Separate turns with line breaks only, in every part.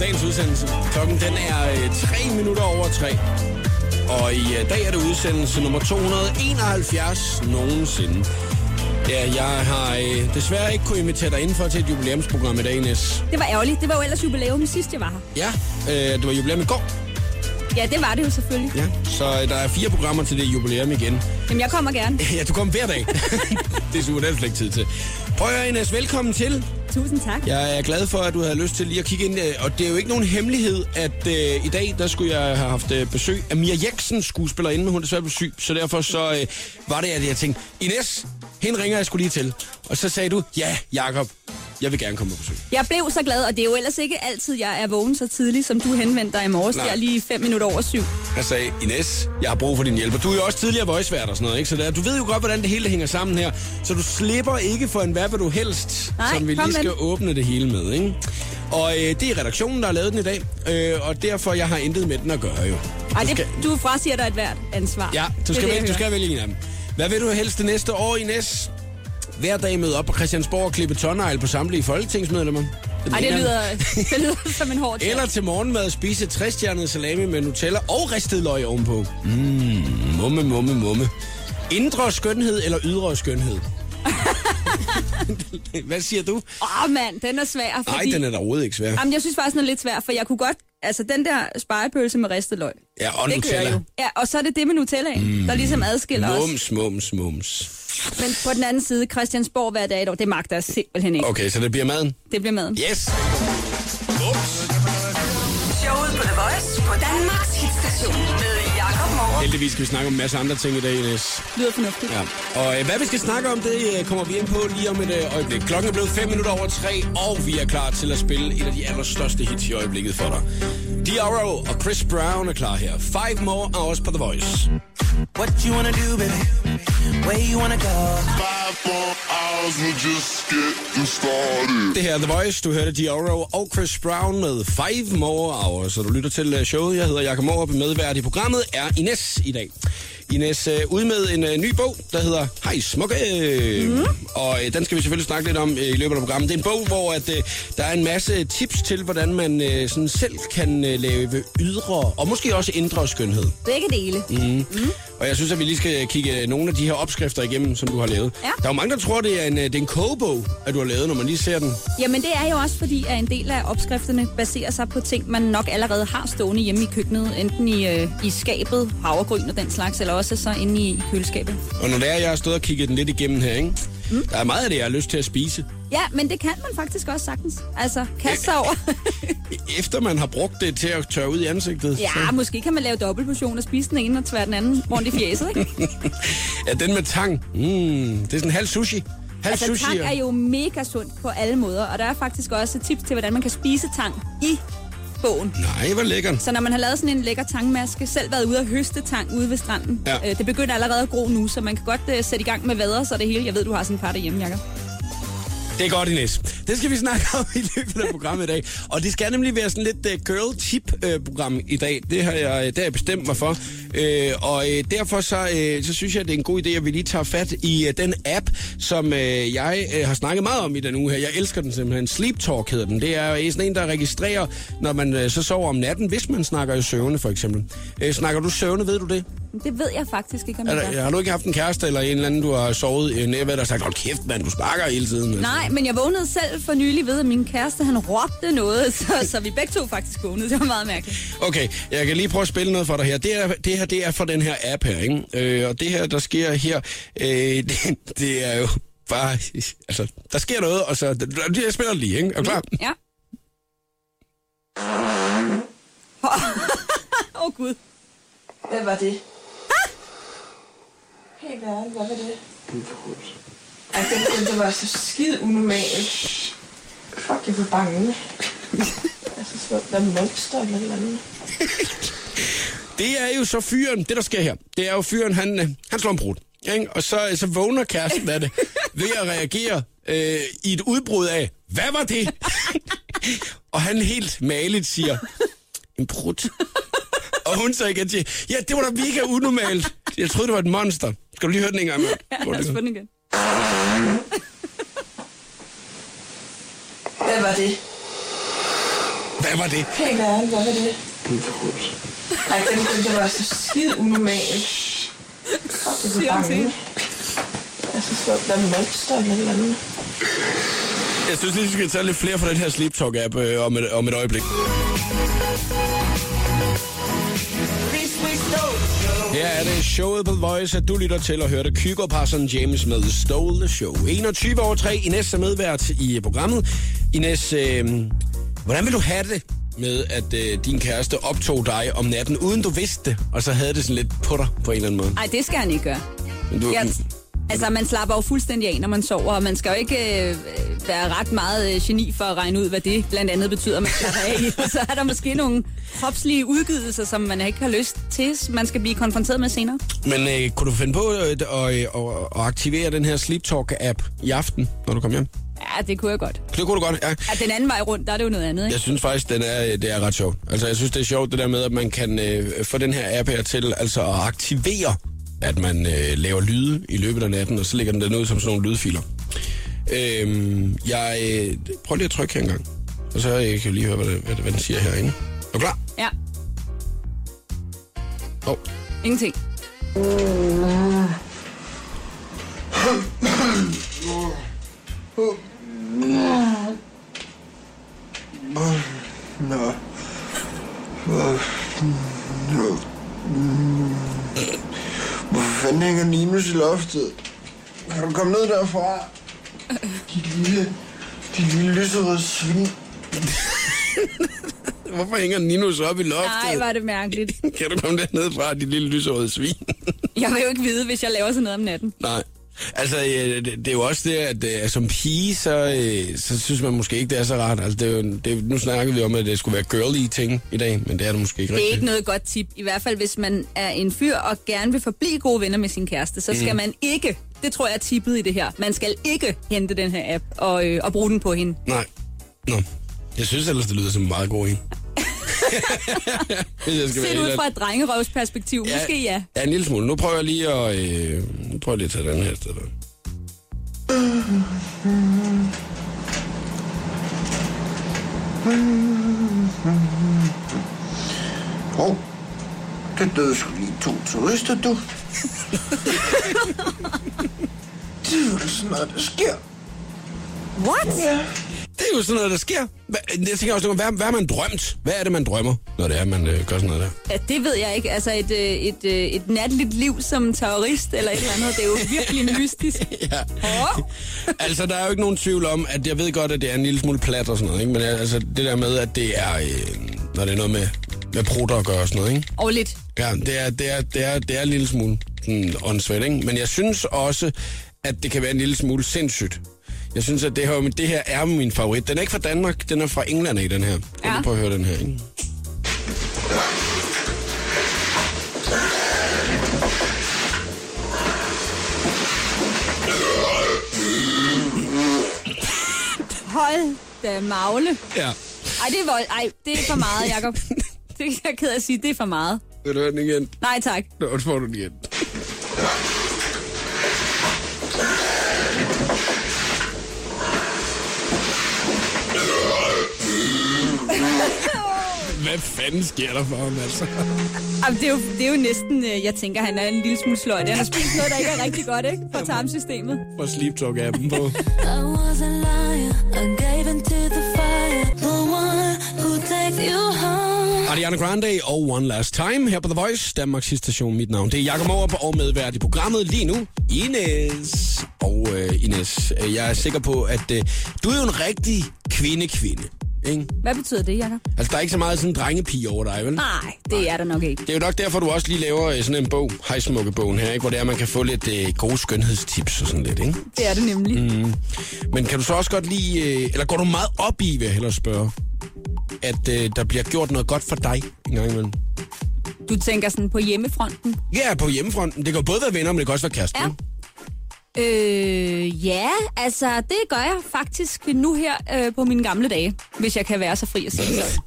dagens udsendelse. Klokken den er øh, 3 minutter over 3. Og i øh, dag er det udsendelse nummer 271 nogensinde. Ja, jeg har øh, desværre ikke kunne invitere dig indenfor til et jubilæumsprogram i dag, Nes.
Det var ærgerligt. Det var jo ellers jubilæum sidst, jeg var her.
Ja, øh, det var jubilæum i går.
Ja, det var det jo selvfølgelig.
Ja, så øh, der er fire programmer til det jubilæum igen.
Jamen, jeg kommer gerne.
Ja, du kommer hver dag. det er super, det er slet ikke tid til. Prøv at høre, Ines, velkommen til.
Tusind tak.
Jeg er glad for, at du havde lyst til lige at kigge ind. Øh, og det er jo ikke nogen hemmelighed, at øh, i dag, der skulle jeg have haft øh, besøg af Mia Jeksen, skuespillerinde, men hun er desværre blevet syg. Så derfor så øh, var det, at jeg tænkte, Ines, hende ringer jeg skulle lige til. Og så sagde du, ja, Jakob, jeg vil gerne komme på besøg.
Jeg blev så glad, og det er jo ellers ikke altid, jeg er vågen så tidligt, som du henvendte dig i morges.
Nej.
Det er lige fem minutter over syv.
Jeg sagde, Ines, jeg har brug for din hjælp. Og du er jo også tidligere voicevært og sådan noget, ikke? Så der, du ved jo godt, hvordan det hele hænger sammen her. Så du slipper ikke for en hvad vil du helst,
Nej,
som vi lige
med
skal
den.
åbne det hele med, ikke? Og øh, det er redaktionen, der har lavet den i dag, øh, og derfor jeg har intet med den at gøre jo.
Ej,
Du skal-
du frasiger dig et hvert ansvar.
Ja, du skal,
det,
vælge, du
jeg
skal vælge en af dem. Hvad vil du helst det næste år, Ines? Hver dag møde op på Christiansborg og klippe tonnejl på samtlige folketingsmedlemmer? Den
Ej, det lyder, det lyder som en hård chat.
Eller til morgenmad spise trestjernet salami med Nutella og ristet løg ovenpå. Mmm, mumme, mumme, mumme. Indre skønhed eller ydre skønhed? Hvad siger du?
Åh, oh, mand, den er svær.
Nej,
Fordi...
den er da overhovedet ikke svær.
Jamen, jeg synes faktisk, den er lidt svær, for jeg kunne godt... Altså, den der spejepølse med ristet løg.
Ja, og
det
Nutella.
jo. Ja, og så er det det med Nutella, mm. der ligesom adskiller os.
Mums, mums, mums.
Men på den anden side, Christiansborg hver dag, det magter jeg simpelthen ikke.
Okay, så det bliver maden.
Det bliver maden.
Yes! Ups. Heldigvis skal vi snakke om en masse andre ting i dag, Ines.
Lyder fornuftigt.
Ja. Og øh, hvad vi skal snakke om, det øh, kommer vi ind på lige om et øh, øjeblik. Klokken er blevet 5 minutter over 3, og vi er klar til at spille et af de allerstørste hits i øjeblikket for dig. Diarro og Chris Brown er klar her. Five more hours på The Voice.
What you wanna do, baby? Where you wanna go?
Five
det her er The Voice. Du hørte Dioro og Chris Brown med Five More Hours. Så du lytter til øh, showet. Jeg hedder Jakob Morup. Medvært i programmet er Ines i dag. Ines øh, ud med en øh, ny bog, der hedder Hej Smukke. Mm. Og øh, den skal vi selvfølgelig snakke lidt om øh, i løbet af programmet. Det er en bog, hvor at, øh, der er en masse tips til, hvordan man øh, sådan selv kan øh, lave ydre og måske også indre skønhed.
Begge dele.
Mm. Og jeg synes, at vi lige skal kigge nogle af de her opskrifter igennem, som du har lavet.
Ja.
Der er jo mange, der tror, det er en, øh, det er en kogebog, at du har lavet, når man lige ser den.
Jamen det er jo også fordi, at en del af opskrifterne baserer sig på ting, man nok allerede har stående hjemme i køkkenet. Enten i, øh, i skabet, havregryn og den slags, eller også så inde i, i køleskabet.
Og når det er, jeg har stået og kigget den lidt igennem her, ikke? Mm. Der er meget af det, jeg har lyst til at spise.
Ja, men det kan man faktisk også sagtens. Altså, kaste sig over.
Efter man har brugt det til at tørre ud i ansigtet.
ja,
Så,
måske kan man lave dobbeltportion og spise den ene og tvære den anden rundt i fjeset, ikke?
ja, den med tang. Mm, det er sådan halv sushi. Halv
Altså,
sushi.
tang er jo mega sundt på alle måder, og der er faktisk også tips til, hvordan man kan spise tang i bogen.
Nej, hvor lækker.
Så når man har lavet sådan en lækker tangmaske, selv været ude og høste tang ude ved stranden,
Ja.
øh, det begynder allerede at gro nu, så man kan godt øh, sætte i gang med vader, så det hele. Jeg ved, du har sådan en par derhjemme, Jacob.
Det er godt, Ines. Det skal vi snakke om i løbet af programmet i dag. Og det skal nemlig være sådan lidt øh, uh, girl-tip-program øh, i dag. Det har jeg, øh, det har jeg bestemt mig for. Uh, og uh, derfor så, uh, så synes jeg, det er en god idé, at vi lige tager fat i uh, den app, som uh, jeg uh, har snakket meget om i den uge her. Jeg elsker den simpelthen. Sleep Talk hedder den. Det er sådan en, der registrerer, når man uh, så sover om natten, hvis man snakker i søvne for eksempel. Uh, snakker du søvne, ved du det?
Det ved jeg faktisk ikke, om jeg
der,
gør.
har du ikke haft en kæreste eller en eller anden, du har sovet nær ved, der har sagt, hold kæft mand, du sparker hele tiden. Altså.
Nej, men jeg vågnede selv for nylig ved, at min kæreste, han råbte noget, så, så vi begge to faktisk vågnede. Det var meget mærkeligt.
Okay, jeg kan lige prøve at spille noget for dig her. Det, er, det her, det er for den her app her, ikke? Øh, og det her, der sker her, øh, det, det er jo bare... Altså, der sker noget, og så... Jeg spiller lige, ikke? Er du klar?
Ja. Åh oh, Gud.
Hvad var det? Helt ærligt, hvad var det? Ej, det, det, det var så skide unormalt. Fuck, jeg blev bange. altså, så er monster eller et eller andet.
Det er jo så fyren... Det, der sker her, det er jo fyren, han, øh, han slår en brud. Ikke? Og så, så vågner kæresten af det ved at reagere øh, i et udbrud af, hvad var det? og han helt maligt siger, en brud. Og hun så igen siger, ja, det var da mega unormalt. Jeg troede, det var et monster. Skal du lige høre den en gang med?
Ja, lad os få den igen.
Hvad var det?
Hvad var det?
Helt hvad var det? Ej, den, den, den var så skide unormal. Fuck, jeg blev
Siger han til
bange. Jeg synes, der der er monster eller et eller andet.
Jeg synes lige, vi skal tage lidt flere fra den her Sleep Talk-app øh, om, et, om et øjeblik. Her er det showet på Voice, at du lytter til og hørte Kygo Parson James med Stole the Show. 21 over 3. Ines er medvært i programmet. Ines, øh, hvordan vil du have det med, at øh, din kæreste optog dig om natten, uden du vidste det, og så havde det sådan lidt på dig på en eller anden måde?
Nej, det skal han ikke gøre.
Men du,
Jeg, altså, man slapper jo fuldstændig af, når man sover, og man skal jo ikke øh, være ret meget øh, geni for at regne ud, hvad det blandt andet betyder, at man slapper af i. Og så er der måske nogle kropslige udgivelser, som man ikke har lyst til, man skal blive konfronteret med senere.
Men øh, kunne du finde på øh, at, at, at, at aktivere den her Sleep Talk-app i aften, når du kommer hjem?
Ja, det kunne jeg godt.
Det kunne du godt, ja.
Ja, den anden vej rundt, der er det jo noget andet, ikke?
Jeg synes faktisk, den er, det er ret sjovt. Altså, jeg synes, det er sjovt, det der med, at man kan øh, få den her app her til altså at aktivere, at man øh, laver lyde i løbet af natten, og så lægger den den ud som sådan nogle lydfiler. Øhm, jeg øh, prøv lige at trykke her en gang, og så øh, kan vi lige høre, hvad, det, hvad, det, hvad den siger herinde. Er du klar?
Ja,
Oh.
ingenting.
Nå. Hvor... Nå. Hvorfor fanden hænger Linus i loftet? Kan du komme ned derfra? Dit lille... Dit lille lyserøde svin.
Hvorfor hænger Ninus op i loftet?
Nej, var det mærkeligt.
Kan du komme derned fra, dit lille lyserøde svin?
Jeg vil jo ikke vide, hvis jeg laver sådan noget om natten.
Nej. Altså, øh, det, er jo også det, at øh, som pige, så, øh, så synes man måske ikke, det er så rart. Altså, det er jo, det nu snakker vi om, at det skulle være girly ting i dag, men det er det måske ikke
Det er
rigtigt.
ikke noget godt tip. I hvert fald, hvis man er en fyr og gerne vil forblive gode venner med sin kæreste, så skal mm. man ikke, det tror jeg er tippet i det her, man skal ikke hente den her app og, øh, og bruge den på hende.
Nej. Nå. Jeg synes ellers, det lyder som en meget god en. Jeg skal være
Set ud fra et drengerøvsperspektiv, ja. måske ja.
Ja, en lille smule. Nu prøver jeg lige at, øh, nu prøver jeg lige at tage den her sted. Der.
Hov. Der døde sgu lige to turister, du. det er jo da sådan noget, der sker.
What?
Ja.
Det er jo sådan noget, der sker. Jeg tænker også, hvad, hvad har man drømt? Hvad er det, man drømmer, når det er, man øh, gør sådan noget der?
Ja, det ved jeg ikke. Altså et, øh, et, øh, et natligt liv som terrorist eller et eller andet, det er jo virkelig mystisk.
Ja. Altså, der er jo ikke nogen tvivl om, at jeg ved godt, at det er en lille smule plat og sådan noget, ikke? Men altså, det der med, at det er, øh, når det er noget med, med prutter at gøre og sådan noget, ikke?
Og lidt.
Ja, det er, det er, det er, det er en lille smule åndssvagt, ikke? Men jeg synes også, at det kan være en lille smule sindssygt. Jeg synes, at det her, det her er min favorit. Den er ikke fra Danmark, den er fra England i den her.
Ja.
Ja. Prøv at høre den her, ikke?
Hold da magle.
Ja.
Ej, det er vold. Ej, det er for meget, Jacob. Det er jeg ked af at sige, det er for meget.
Vil du høre den igen?
Nej, tak.
Nå, får du den igen. Hvad fanden sker der for ham, altså?
Jamen, det, er jo, det er jo næsten, øh, jeg tænker, han er en lille smule sløjt. Han har spist noget, der ikke er rigtig godt, ikke? For tarmsystemet.
For Sleep Talk-appen på.
I was a liar, I gave into the fire. The one who takes you home.
Ariana Grande og One Last Time her på The Voice, Danmarks station. Mit navn det er Jakob Morup og medvært i programmet lige nu, Ines. Og uh, Ines, øh, jeg er sikker på, at uh, du er jo en rigtig kvinde-kvinde. Ikke?
Hvad betyder det, Jacob?
Altså, der er ikke så meget sådan en drengepige over dig, vel?
Nej, det er der nok ikke.
Det er jo nok derfor, du også lige laver øh, sådan en bog, Hejsmukke-bogen her, ikke? hvor det er, man kan få lidt øh, gode skønhedstips og sådan lidt, ikke?
Det er det nemlig. Mm.
Men kan du så også godt lide, øh, eller går du meget op i, vil jeg hellere spørge, at øh, der bliver gjort noget godt for dig en gang imellem?
Du tænker sådan på hjemmefronten?
Ja, på hjemmefronten. Det kan jo både være venner, men det kan også være kærester.
Ja. Øh, ja, altså det gør jeg faktisk nu her øh, på mine gamle dage, hvis jeg kan være så fri at sige det.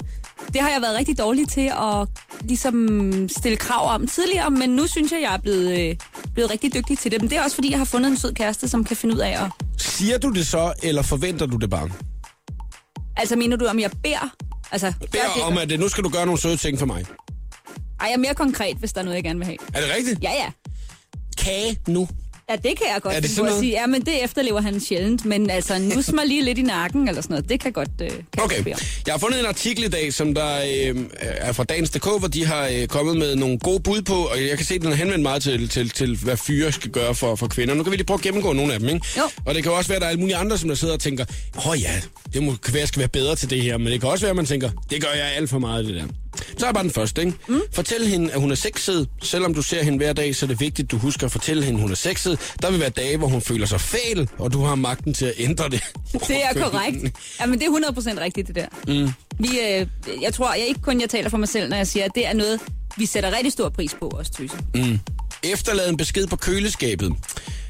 Det har jeg været rigtig dårlig til at ligesom stille krav om tidligere, men nu synes jeg, jeg er blevet, øh, blevet rigtig dygtig til det. Men det er også fordi, jeg har fundet en sød kæreste, som kan finde ud af at...
Siger du det så, eller forventer du det bare?
Altså mener du, om jeg beder Altså,
Bær
det.
om, at øh, nu skal du gøre nogle søde ting for mig.
Ej, jeg er mere konkret, hvis der er noget, jeg gerne vil have.
Er det rigtigt?
Ja, ja.
Kage nu.
Ja, det kan jeg godt
Er det
finde at sige. Ja, men det efterlever han sjældent. Men altså, nus mig lige lidt i nakken eller sådan noget. Det kan godt øh, kan jeg
Okay.
om.
Jeg har fundet en artikel i dag, som der øh, er fra Dagens.dk, hvor de har øh, kommet med nogle gode bud på, og jeg kan se, at den har henvendt meget til, til, til hvad fyre skal gøre for, for kvinder. Nu kan vi lige prøve at gennemgå nogle af dem, ikke?
Jo.
Og det kan også være, at der er alle mulige andre, som der sidder og tænker, åh oh, ja, det må være, jeg skal være bedre til det her, men det kan også være, at man tænker, det gør jeg alt for meget, det der. Så er bare den første, ikke? Mm. Fortæl hende, at hun er sexet. Selvom du ser hende hver dag, så er det vigtigt, at du husker at fortælle hende, at hun er sexet. Der vil være dage, hvor hun føler sig fæl, og du har magten til at ændre det.
Det er korrekt. Jamen, det er 100% rigtigt, det der. Mm. Vi, øh, jeg tror, jeg ikke kun jeg taler for mig selv, når jeg siger, at det er noget, vi sætter rigtig stor pris på os, Tøse.
Mm. Efterlad en besked på køleskabet.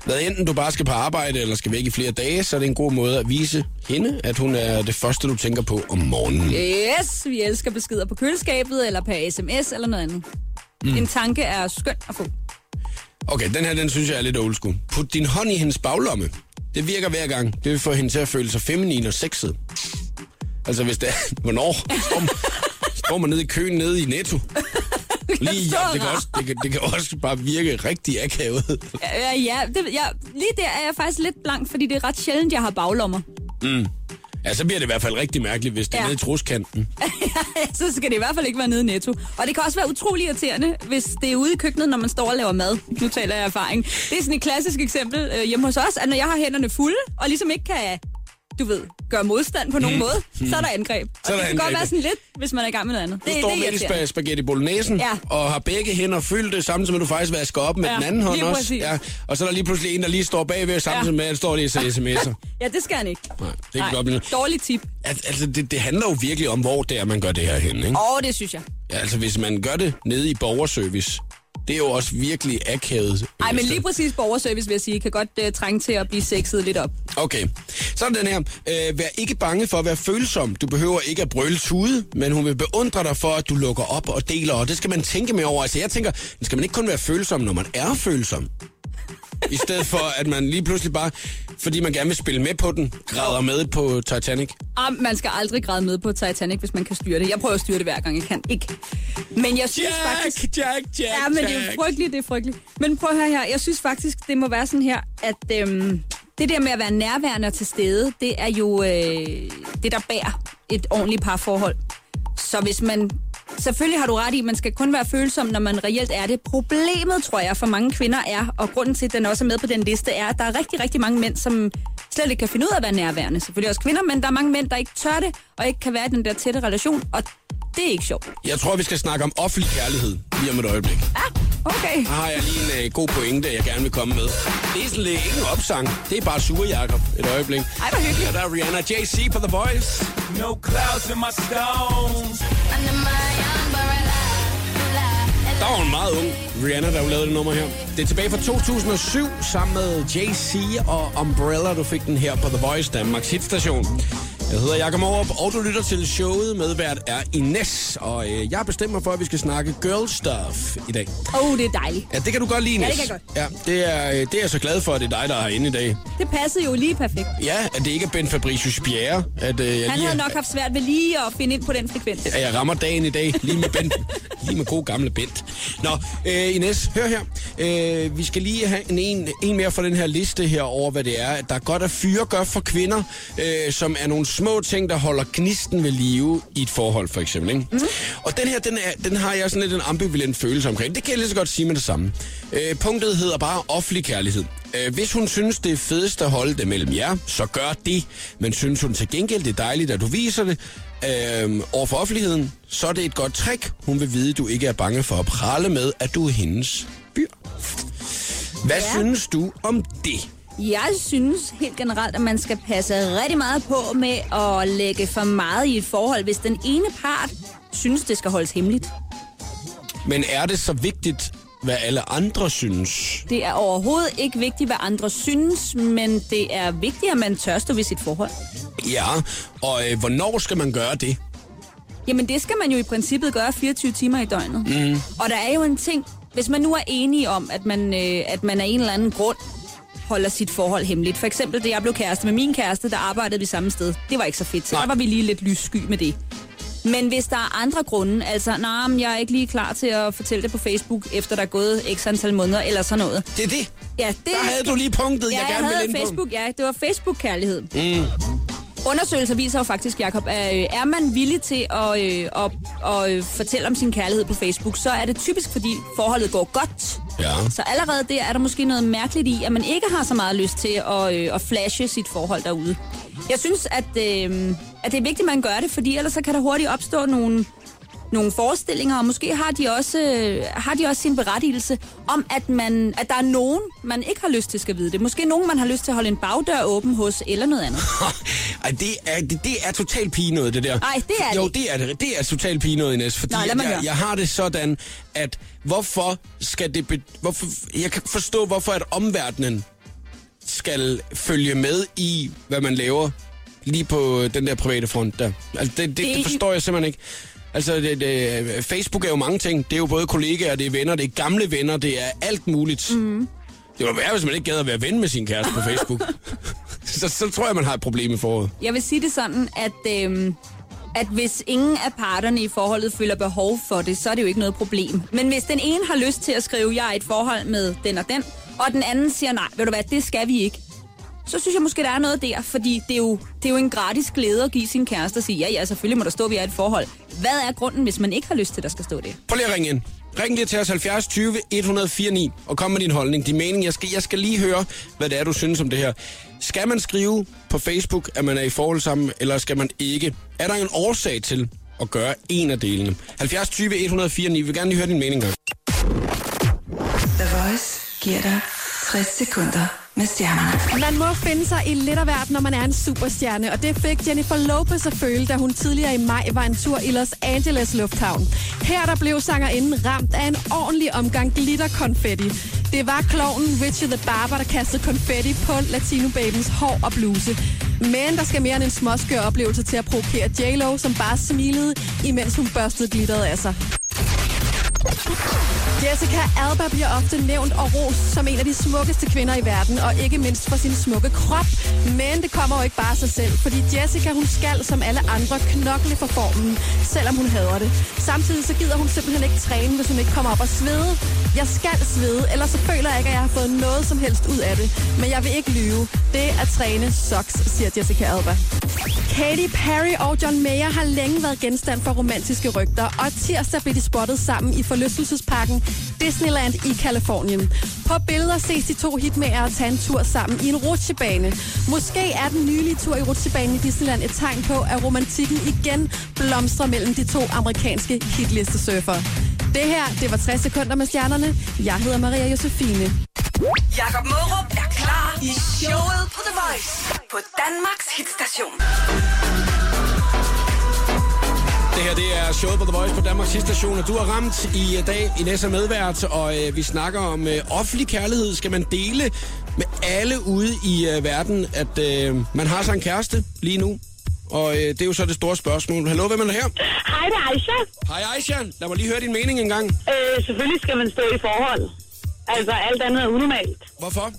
Hvad enten du bare skal på arbejde eller skal væk i flere dage, så er det en god måde at vise hende, at hun er det første, du tænker på om morgenen.
Yes, vi elsker beskeder på køleskabet, eller per sms, eller noget andet. Mm. En tanke er skøn at få.
Okay, den her, den synes jeg er lidt old school. Put din hånd i hendes baglomme. Det virker hver gang. Det vil få hende til at føle sig feminin og sexet. Altså hvis det er... Hvornår? Står, man- står man nede i køen nede i Netto? Lige, ja, det, kan også, det, kan, det kan også bare virke rigtig akavet.
Ja, ja det, ja, lige der er jeg faktisk lidt blank, fordi det er ret sjældent, jeg har baglommer.
Ja, så bliver det i hvert fald rigtig mærkeligt, hvis det er
Ja.
nede i truskanten.
så skal det i hvert fald ikke være nede i netto. Og det kan også være utrolig irriterende, hvis det er ude i køkkenet, når man står og laver mad. Nu taler jeg af erfaring. Det er sådan et klassisk eksempel øh, hjemme hos os, at når jeg har hænderne fulde, og ligesom ikke kan du ved, gøre modstand på nogen måde, så er der angreb. Og
Så
det kan godt være sådan lidt, hvis man er i gang med noget andet.
Du
Det,
står
det
midt i spaghetti bolognesen,
Ja.
og har begge hænder fyldt, samtidig med, at du faktisk vasker op med
Ja,
den anden hånd også.
præcis.
Ja, og så er der lige pludselig en, der lige står bagved, samtidig
Ja.
med, at der står lige så sms'er.
Ja, det skal han ikke.
Nej, det kan godt blive...
dårlig tip.
Al- Altså, det, det handler jo virkelig om, hvor det er, man gør det her hen, ikke?
Åh, det synes jeg.
Ja, altså, hvis man gør det nede i borgerservice, det er jo også virkelig akavet.
Ej, men lige præcis borgerservice, vil jeg sige, kan godt uh, trænge til at blive sexet lidt op.
Okay, så er den her. Øh, vær ikke bange for at være følsom. Du behøver ikke at brøle tude, men hun vil beundre dig for, at du lukker op og deler, og det skal man tænke med over. Altså, jeg tænker, skal man ikke kun være følsom, når man er følsom? I stedet for, at man lige pludselig bare, fordi man gerne vil spille med på den, græder med på Titanic.
Ah, man skal aldrig græde med på Titanic, hvis man kan styre det. Jeg prøver at styre det hver gang, jeg kan ikke. Men jeg synes faktisk...
Jack, Jack, Jack,
Ja, men det er jo frygteligt, det er frygteligt. Men prøv at høre her, jeg synes faktisk, det må være sådan her, at øhm, det der med at være nærværende og til stede, det er jo øh, det, der bærer et ordentligt parforhold. Så hvis man... Selvfølgelig har du ret i, at man skal kun være følsom, når man reelt er det. Problemet, tror jeg, for mange kvinder er, og grunden til, at den også er med på den liste, er, at der er rigtig, rigtig mange mænd, som slet ikke kan finde ud af at være nærværende. Selvfølgelig også kvinder, men der er mange mænd, der ikke tør det, og ikke kan være i den der tætte relation, og det er ikke sjovt.
Jeg tror, vi skal snakke om offentlig kærlighed lige om et øjeblik.
Ah, okay.
Der har jeg lige en øh, god pointe, jeg gerne vil komme med. Det er sådan lidt ikke en opsang. Det er bare sure Jacob et øjeblik.
Ej, hvor hyggeligt.
Ja, der er Rihanna JC på The Voice.
No clouds in my stones.
Der var hun meget ung. Rihanna, der lavede det nummer her. Det er tilbage fra 2007 sammen med JC og Umbrella. Du fik den her på The Voice, Danmarks hitstation. Jeg hedder Jakob Morup, og du lytter til showet med hvert er Ines. Og øh, jeg bestemmer for, at vi skal snakke girl stuff i dag.
Åh, oh, det er dejligt.
Ja, det kan du godt lide, Ines.
Ja, det kan jeg
Ja, det er, øh, det er jeg så glad for, at det er dig, der er inde i dag.
Det passede jo lige perfekt.
Ja, at det ikke er Ben Fabricius Bjerre. At, øh, jeg
Han
lige,
havde nok haft svært ved lige at finde ind på den frekvens.
at jeg rammer dagen i dag, lige med Bent. lige med god gamle Bent. Nå, øh, Ines, hør her. Øh, vi skal lige have en, en, en mere fra den her liste her over, hvad det er, at der er godt at fyre gør for kvinder, øh, som er nogle små ting, der holder gnisten ved live i et forhold, for eksempel. Ikke? Mm. Og den her, den, er, den har jeg sådan lidt en ambivalent følelse omkring. Det kan jeg lige så godt sige med det samme. Øh, punktet hedder bare offentlig kærlighed. Øh, hvis hun synes, det er fedest at holde det mellem jer, så gør det. Men synes hun til gengæld, det er dejligt, at du viser det øh, over for offentligheden, så er det et godt trick. Hun vil vide, at du ikke er bange for at prale med, at du er hendes fyr. Hvad ja.
Ja.
synes du om det?
Jeg synes helt generelt, at man skal passe rigtig meget på med at lægge for meget i et forhold, hvis den ene part synes, det skal holdes hemmeligt.
Men er det så vigtigt, hvad alle andre synes?
Det er overhovedet ikke vigtigt, hvad andre synes, men det er vigtigt, at man tør stå ved sit forhold.
Ja, og øh, hvornår skal man gøre det?
Jamen, det skal man jo i princippet gøre 24 timer i døgnet. Mm. Og der er jo en ting, hvis man nu er enige om, at man, øh, at man af en eller anden grund holder sit forhold hemmeligt. For eksempel, da jeg blev kæreste med min kæreste, der arbejdede vi samme sted. Det var ikke så fedt, så der var vi lige lidt lyssky med det. Men hvis der er andre grunde, altså, nej, men jeg er ikke lige klar til at fortælle det på Facebook, efter der er gået x antal måneder, eller sådan noget.
Det er det.
Ja, det,
Der havde du lige punktet,
ja,
jeg
jeg
gerne
havde
ville ind
Facebook,
på.
ja, det var Facebook-kærlighed. Mm. Undersøgelser viser jo faktisk, Jacob, at øh, er man villig til at, øh, at, at, øh, fortælle om sin kærlighed på Facebook, så er det typisk, fordi forholdet går godt.
Ja.
Så allerede der er der måske noget mærkeligt i, at man ikke har så meget lyst til at, øh, at flashe sit forhold derude. Jeg synes, at, øh, at det er vigtigt, at man gør det, fordi ellers så kan der hurtigt opstå nogle, nogle forestillinger, og måske har de også, øh, har de også sin berettigelse om, at, man, at der er nogen, man ikke har lyst til skal vide det. Måske nogen, man har lyst til at holde en bagdør åben hos, eller noget andet.
Ej, det er, det, det er totalt noget, det der.
Ej, det er
Jo,
det.
det er det. Det er totalt noget, Ines. Fordi
mig
jeg, jeg har det sådan, at hvorfor skal det... Be, hvorfor, jeg kan forstå, hvorfor at omverdenen skal følge med i, hvad man laver lige på den der private front der. Altså, det, det, det,
Det-
det forstår jeg simpelthen ikke. Altså, det, det, Facebook er jo mange ting. Det er jo både kollegaer, det er venner, det er gamle venner, det er alt muligt. Mm. Det var værre, hvis man ikke gad at være ven med sin kæreste på Facebook. så, så tror jeg, man har et problem i foråret.
Jeg vil sige det sådan, at, øhm, at hvis ingen af parterne i forholdet føler behov for det, så er det jo ikke noget problem. Men hvis den ene har lyst til at skrive, jeg er i et forhold med den og den, og den anden siger, nej, ved du hvad, det skal vi ikke, så synes jeg måske, der er noget der, fordi det er jo, det er jo en gratis glæde at give sin kæreste og sige, ja, ja, selvfølgelig må der stå, at vi er i et forhold. Hvad er grunden, hvis man ikke har lyst til, at der skal stå det?
Prøv lige at ringe ind. Ring lige til os 70 20 104 9 og kom med din holdning, din mening. Jeg skal, jeg skal lige høre, hvad det er, du synes om det her. Skal man skrive på Facebook, at man er i forhold sammen, eller skal man ikke? Er der en årsag til at gøre en af delene? 70 20 104 9. Vi vil gerne lige høre din mening. Gang.
The Voice giver dig 60 sekunder med stjernerne.
Man må finde sig i lidt af hvert, når man er en superstjerne, og det fik Jennifer Lopez at føle, da hun tidligere i maj var en tur i Los Angeles Lufthavn. Her der blev sangerinden ramt af en ordentlig omgang glitterkonfetti. Det var klovnen Richie the Barber, der kastede konfetti på Latino Babens hår og bluse. Men der skal mere end en småskør oplevelse til at provokere J-Lo, som bare smilede, imens hun børstede glitteret af sig. Jessica Alba bliver ofte nævnt og rost som en af de smukkeste kvinder i verden, og ikke mindst for sin smukke krop. Men det kommer jo ikke bare af sig selv, fordi Jessica hun skal som alle andre knokle for formen, selvom hun hader det. Samtidig så gider hun simpelthen ikke træne, hvis hun ikke kommer op og svede. Jeg skal svede, ellers så føler jeg ikke, at jeg har fået noget som helst ud af det. Men jeg vil ikke lyve. Det at træne sucks, siger Jessica Alba. Katy Perry og John Mayer har længe været genstand for romantiske rygter, og tirsdag blev de spottet sammen i forlystelsesparken Disneyland i Kalifornien. På billeder ses de to hitmager tage en tur sammen i en rutsjebane. Måske er den nylige tur i rutsjebanen i Disneyland et tegn på, at romantikken igen blomstrer mellem de to amerikanske hitlistesurfere. Det her, det var 60 sekunder med stjernerne. Jeg hedder Maria Josefine.
Jakob Mørup er klar i showet på The Voice på Danmarks hitstation.
Det her det er showet på The Voice på Danmarks station, og du har ramt i øh, dag i næste medvært, og øh, vi snakker om øh, offentlig kærlighed. Skal man dele med alle ude i øh, verden, at øh, man har sig en kæreste lige nu? Og øh, det er jo så det store spørgsmål. Hallo, hvem er der her?
Hej, det er Aisha.
Hej Aisha, lad mig lige høre din mening en gang.
Øh, selvfølgelig skal man stå i forhold. Altså, alt andet er unormalt.
Hvorfor?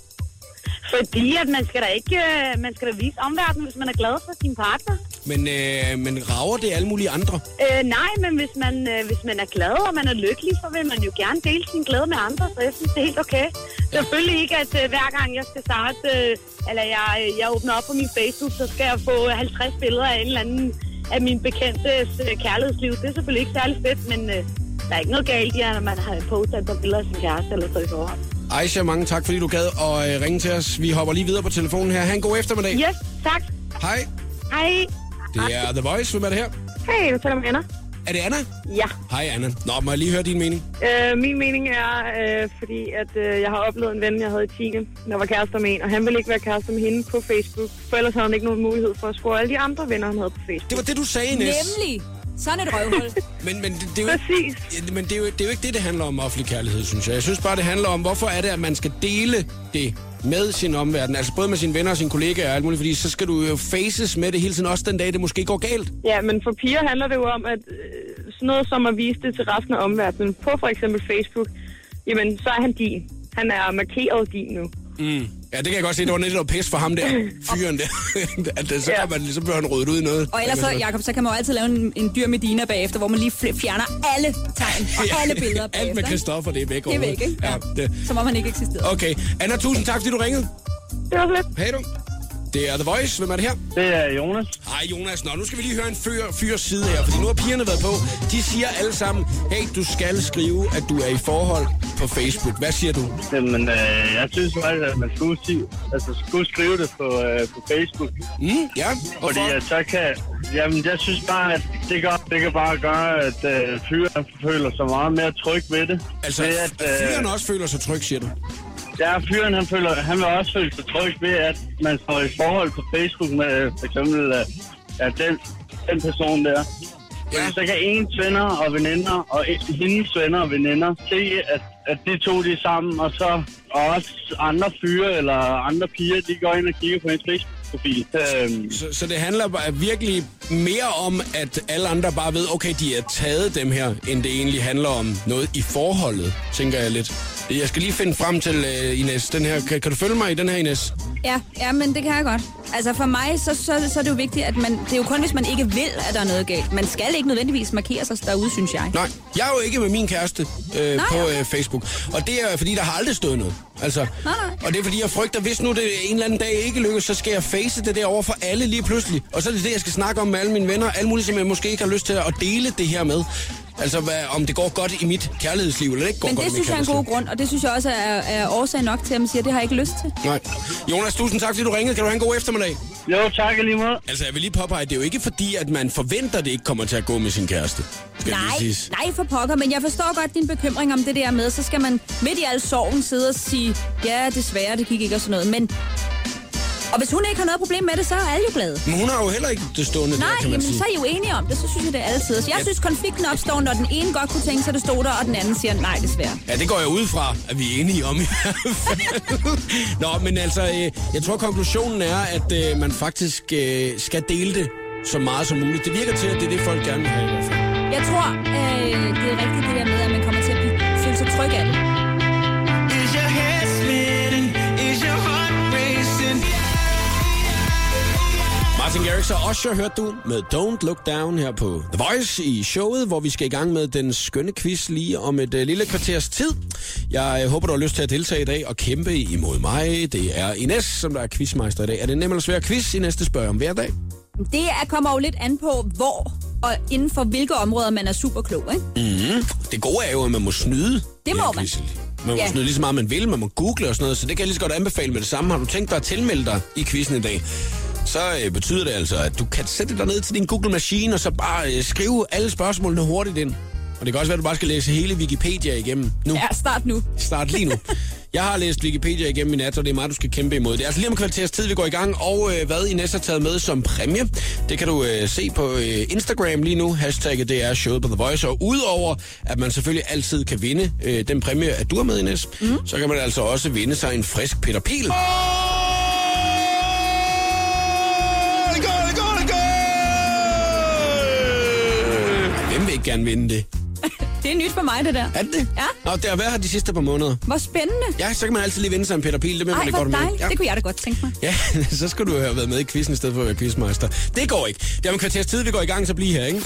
Fordi at man skal da ikke, øh, man skal da vise omverdenen, hvis man er glad for sin partner.
Men, øh, men rager det alle mulige andre?
Øh, nej, men hvis man, øh, hvis man er glad, og man er lykkelig, så vil man jo gerne dele sin glæde med andre, så jeg synes, det er helt okay. Ja. Selvfølgelig ikke, at øh, hver gang jeg skal starte, øh, eller jeg, øh, jeg åbner op på min Facebook, så skal jeg få 50 billeder af en eller anden af min bekendtes øh, kærlighedsliv. Det er selvfølgelig ikke særlig fedt, men øh, der er ikke noget galt i, at man har postet et par billeder af sin kæreste eller så i forhold.
Aisha, mange tak, fordi du gad at øh, ringe til os. Vi hopper lige videre på telefonen her. Ha' en god eftermiddag.
Yes, tak.
Hej,
Hej.
det er The Voice. Hvem er det her?
Hej, du taler med Anna.
Er det Anna?
Ja.
Hej Anna. Nå, må jeg lige høre din mening?
Øh, min mening er, øh, fordi at øh, jeg har oplevet en ven, jeg havde i 10. der var kærester med en, og han ville ikke være kærester med hende på Facebook, for ellers havde han ikke nogen mulighed for at score alle de andre venner, han havde på Facebook.
Det var det, du sagde, Ines.
Nemlig. Sådan et røvhul.
Men, men, det, det, er jo,
Præcis.
Ja, men det, er jo, det er jo ikke det, det handler om offentlig kærlighed, synes jeg. Jeg synes bare, det handler om, hvorfor er det, at man skal dele det med sin omverden. Altså både med sine venner og sine kollegaer og alt muligt, fordi så skal du jo faces med det hele tiden, også den dag, det måske går galt.
Ja, men for piger handler det jo om, at øh, sådan noget som at vise det til resten af omverdenen på for eksempel Facebook, jamen så er han din. Han er markeret din nu.
Mm. Ja, det kan jeg godt se. Det var lidt noget pis for ham der, fyren der. at, øh, så, kan man, så bliver han ryddet ud i noget.
Og ellers så, Jacob, så kan man jo altid lave en, en dyr Medina bagefter, hvor man lige fjerner alle tegn og alle billeder bagefter.
Alt med
ikke?
Christoffer, det er væk
Det er væk, ikke?
Ja, det.
Som om han ikke eksisterede.
Okay. Anna, tusind tak, fordi du ringede.
Det var fedt.
Hej du. Det er The Voice. Hvem er det her?
Det er Jonas.
Hej Jonas. Nå, nu skal vi lige høre en fyr, fyrs side her, fordi nu har pigerne været på. De siger alle sammen, hey, du skal skrive, at du er i forhold på Facebook. Hvad siger du?
Jamen, øh, jeg synes faktisk, at man skulle, sige, altså, skulle skrive det på, øh, på Facebook.
Mm, ja,
Fordi at så kan... Jamen, jeg synes bare, at det kan, det kan bare gøre, at øh, fyren føler sig meget mere tryg ved det.
Altså,
ved, at, øh,
fyren også føler sig tryg, siger du?
Ja, fyren han, føler, han vil også føle sig tryg ved, at man står i forhold på Facebook med øh, for eksempel øh, ja, den, den person der. Ja. Så kan ens venner og veninder og en- hendes venner og veninder se, at, at de to de er sammen, og så og også andre fyre eller andre piger, de går ind og kigger på hendes Facebook-profil. Øhm,
Så, så det handler virkelig mere om, at alle andre bare ved, okay, de er taget dem her, end det egentlig handler om noget i forholdet, tænker jeg lidt. Jeg skal lige finde frem til uh, Ines, den her. Kan, kan du følge mig i den her, Ines?
Ja, ja, men det kan jeg godt. Altså for mig, så, så, så er det jo vigtigt, at man... Det er jo kun, hvis man ikke vil, at der er noget galt. Man skal ikke nødvendigvis markere sig derude, synes jeg.
Nej, jeg er jo ikke med min kæreste øh,
Nej,
på
okay.
øh, Facebook. Og det er fordi, der har aldrig stået noget. Altså,
Nej, nej.
Og det er fordi, jeg frygter, hvis nu det en eller anden dag ikke lykkes, så skal jeg face det der over for alle lige pludselig. Og så er det det, jeg skal snakke om med alle mine venner. Alle mulige, som jeg måske ikke har lyst til at dele det her med. Altså, hvad, om det går godt i mit kærlighedsliv, eller det ikke går
Men
godt
det
i mit
synes jeg er en god grund, og det synes jeg også er, er årsag nok til, at man siger, at det har jeg ikke lyst til.
Nej. Jonas, tusind tak, fordi du ringede. Kan du have en god eftermiddag?
jo, tak lige måde.
Altså, jeg vil lige påpege, det er jo ikke fordi, at man forventer, at det ikke kommer til at gå med sin kæreste.
Nej, nej for pokker, men jeg forstår godt din bekymring om det der med, så skal man midt i al sorgen sidde og sige, ja, desværre, det gik ikke og sådan noget, men... Og hvis hun ikke har noget problem med det, så er alle jo glade.
Men hun har jo heller ikke det stående
Nej,
der, kan man
jamen
sige.
så er I jo enige om det, så synes jeg, det er altid. Så jeg
Ja.
synes, konflikten opstår, når den ene godt kunne tænke sig, det stod der, og den anden siger, nej, desværre.
Ja, det går jeg ud fra, at vi er enige om i hvert fald. Nå, men altså, øh, jeg tror konklusionen er, at øh, man faktisk øh, skal dele det så meget som muligt. Det virker til, at det er det, folk gerne vil have i hvert fald.
Jeg tror, øh, det er rigtigt det der med, at man kommer til at blive, føle sig tryg af det.
Martin Garrix og Usher hørte du med Don't Look Down her på The Voice i showet, hvor vi skal i gang med den skønne quiz lige om et uh, lille kvarters tid. Jeg uh, håber, du har lyst til at deltage i dag og kæmpe imod mig. Det er Ines, som der er quizmeister i dag. Er det nem eller svær quiz i næste spørg om hver dag?
Det er, kommer jo lidt an på, hvor og inden for hvilke områder man er super klog, ikke?
Mm. Det gode er jo, at man må snyde.
Det må man.
Man må
Ja.
snyde lige så meget, man vil. Man må google og sådan noget, så det kan jeg lige så godt anbefale med det samme. Har du tænkt dig at tilmelde dig i quizzen i dag, så øh, betyder det altså, at du kan sætte dig ned til din Google-maskine, og så bare øh, skrive alle spørgsmålene hurtigt ind. Og det kan også være, at du bare skal læse hele Wikipedia igennem nu.
Ja, start nu.
Start lige nu. Jeg har læst Wikipedia igennem i nat, og det er mig, du skal kæmpe imod. Det er altså lige om kvarters tid, vi går i gang, og øh, hvad Ines har taget med som præmie, det kan du øh, se på øh, Instagram lige nu. Hashtagget det er showet på The Voice, og udover at man selvfølgelig altid kan vinde øh, den præmie, at du er med, Ines, mm. så kan man altså også vinde sig en frisk Peter Pil. Hvem vil ikke gerne vinde det?
Det er nyt for mig, det der.
Er det det?
Ja.
Nå, det har været her de sidste par måneder.
Hvor spændende.
Ja, så kan man altid lige vinde sig en Peter Pil. Det vil man
Ej,
godt med.
dejligt.
Ja.
Det kunne jeg da godt tænke mig.
Ja, så skulle du have været med i quizzen i stedet for at være quizmeister. Det går ikke. Det er om kvarters tid, vi går i gang, så bliv her, ikke?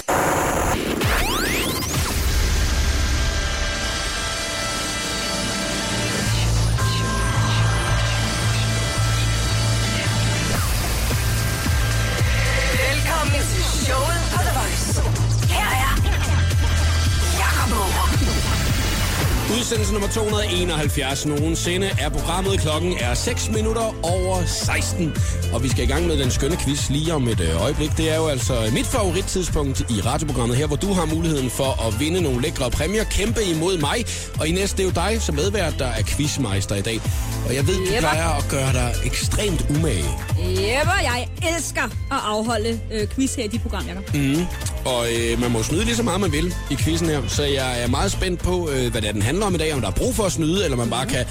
Nummer 271 nogensinde er programmet. Klokken er 6 minutter over 16. Og vi skal i gang med den skønne quiz lige om et øh, øjeblik. Det er jo altså mit favorittidspunkt i radioprogrammet her, hvor du har muligheden for at vinde nogle lækre præmier. Kæmpe imod mig. Og Ines, det er jo dig som medvært, der er quizmeister i dag. Og jeg ved, du
Jepper.
plejer at gøre dig ekstremt umage.
Jepper, jeg elsker at afholde øh, quiz her i de program, Jacob.
Mm. Og øh, man må snyde lige så meget, man vil i quizzen her. Så jeg er meget spændt på, øh, hvad det er, den handler om i dag. Om der er brug for at snyde, eller man bare kan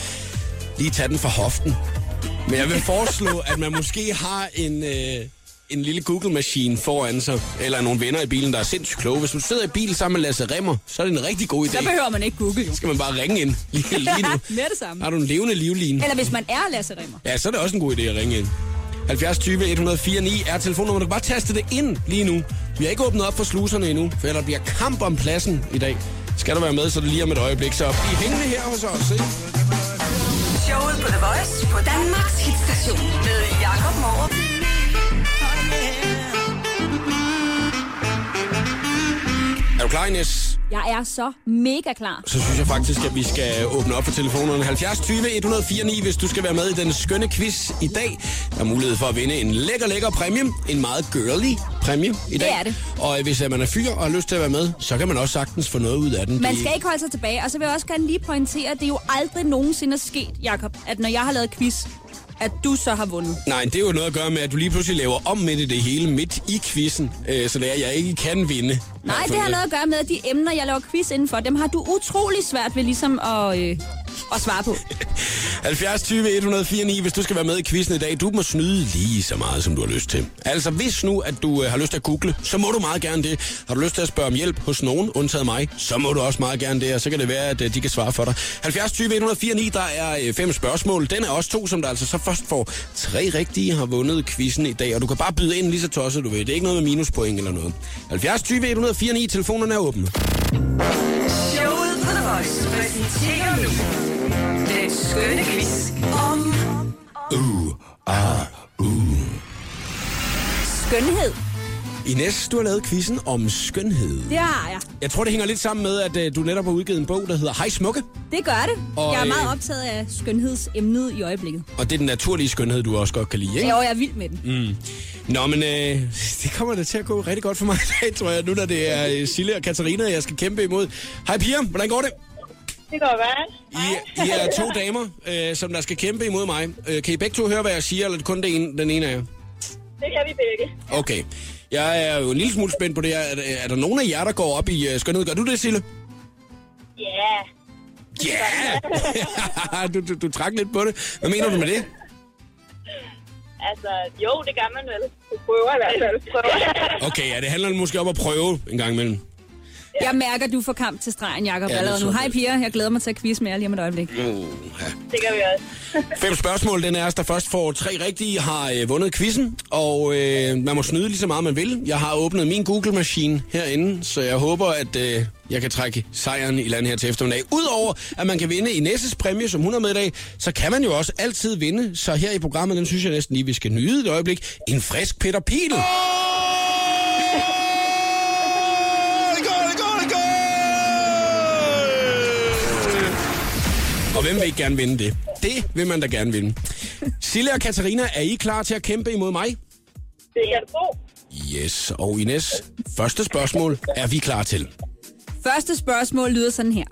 lige tage den fra hoften. Men jeg vil foreslå, at man måske har en, øh, en lille Google-maskine foran sig, eller nogle venner i bilen, der er sindssygt kloge. Hvis du sidder i bil sammen med Lasse Remmer, så er det en rigtig god idé.
Så behøver man ikke google, jo.
Så skal man bare ringe ind lige, lige nu.
Med det samme.
Har du en levende livline?
Eller hvis man er Lasse Remmer.
Ja, så er det også en god idé at ringe ind. 70 20 104 9 er telefonnummer. Du kan bare taste det ind lige nu. Vi har ikke åbnet op for sluserne endnu, for der bliver kamp om pladsen i dag. Skal du være med, så det lige om et øjeblik. Så bliv hængende her hos os, ikke?
Showet på The Voice på Danmarks hitstation med Jakob Morup.
Er du klar, Ines?
Jeg er så mega klar.
Så synes jeg faktisk, at vi skal åbne op for telefonerne. 70 20 104 9, hvis du skal være med i den skønne quiz i dag. Der er mulighed for at vinde en lækker, lækker præmie. En meget girly præmie i dag.
Det er det.
Og hvis øh, man er fyr og har lyst til at være med, så kan man også sagtens få noget ud af den.
Man skal ikke holde sig tilbage. Og så vil jeg også gerne lige pointere, at det er jo aldrig nogensinde sket, Jakob, at når jeg har lavet quiz, at du så har vundet.
Nej, det er jo noget at gøre med, at du lige pludselig laver om midt i det hele, midt i quizzen, øh, så det er, at jeg ikke kan vinde.
Nej, det har noget at gøre med, at de emner, jeg laver quiz indenfor, dem har du utrolig svært ved ligesom at, øh, at svare på.
70 20 104 9, hvis du skal være med i quizzen i dag. Du må snyde lige så meget, som du har lyst til. Altså, hvis nu, at du øh, har lyst til at google, så må du meget gerne det. Har du lyst til at spørge om hjælp hos nogen, undtaget mig, så må du også meget gerne det, og så kan det være, at øh, de kan svare for dig. 70 20 104 9, der er øh, fem spørgsmål. Den er også to, som der altså så først får tre rigtige, har vundet quizzen i dag. Og du kan bare byde ind lige så tosset, du ved. Det er ikke noget med minuspoint eller noget. 70 20 104 9, telefonerne er åbne.
Showet på The Voice præsenterer nu den skønne quiz om
Uh, ah, uh.
Skønhed,
Ines, du har lavet quizzen om skønhed.
det har jeg.
Jeg tror, det hænger lidt sammen med, at øh, du netop har udgivet en bog, der hedder Hej Smukke.
Det gør det.
Og,
jeg er meget
øh,
optaget af skønhedsemnet i øjeblikket.
Og det er den naturlige skønhed, du også godt kan lide, ikke?
Jo, jeg er vild med den.
Mm. Nå, men øh, det kommer da til at gå rigtig godt for mig i dag, tror jeg, nu når det er øh, Sille og Katarina, jeg skal kæmpe imod. Hej piger, hvordan går det?
Det går godt.
I, I er to damer, øh, som der skal kæmpe imod mig. Øh, kan I begge to høre, hvad jeg siger, eller er det kun det ene, den ene af jer?
Det kan vi begge.
Okay. Jeg er jo en lille smule spændt på det her. Er, der- er der nogen af jer, der går op i øh, skønhed? Gør du det, Sille?
Ja.
Ja! du, du, du trak lidt på det. Hvad mener du med det?
Altså, jo, det gør man vel. Du prøver i hvert fald. Prøver.
Okay, ja, det handler måske om at prøve en gang imellem.
Jeg mærker, at du får kamp til stregen, Jakob,
Ja,
allerede nu. Hej piger, jeg glæder mig til at quiz med jer lige om et øjeblik.
Uh, ja.
Det gør vi også.
Fem spørgsmål. Den er der først får tre rigtige, har øh, vundet quizzen. Og øh, man må snyde lige så meget, man vil. Jeg har åbnet min Google-maskine herinde, så jeg håber, at øh, jeg kan trække sejren i land her til eftermiddag. Udover at man kan vinde i Nesses præmie, som hun har med i dag, så kan man jo også altid vinde. Så her i programmet, den synes jeg næsten lige, vi skal nyde et øjeblik. En frisk Peter Pil. Og hvem vil ikke gerne vinde det? Det vil man da gerne vinde. Sille og Katarina, er I klar til at kæmpe imod mig?
Det kan du tro.
Yes, og Ines, første spørgsmål er vi klar til.
Første spørgsmål lyder sådan her.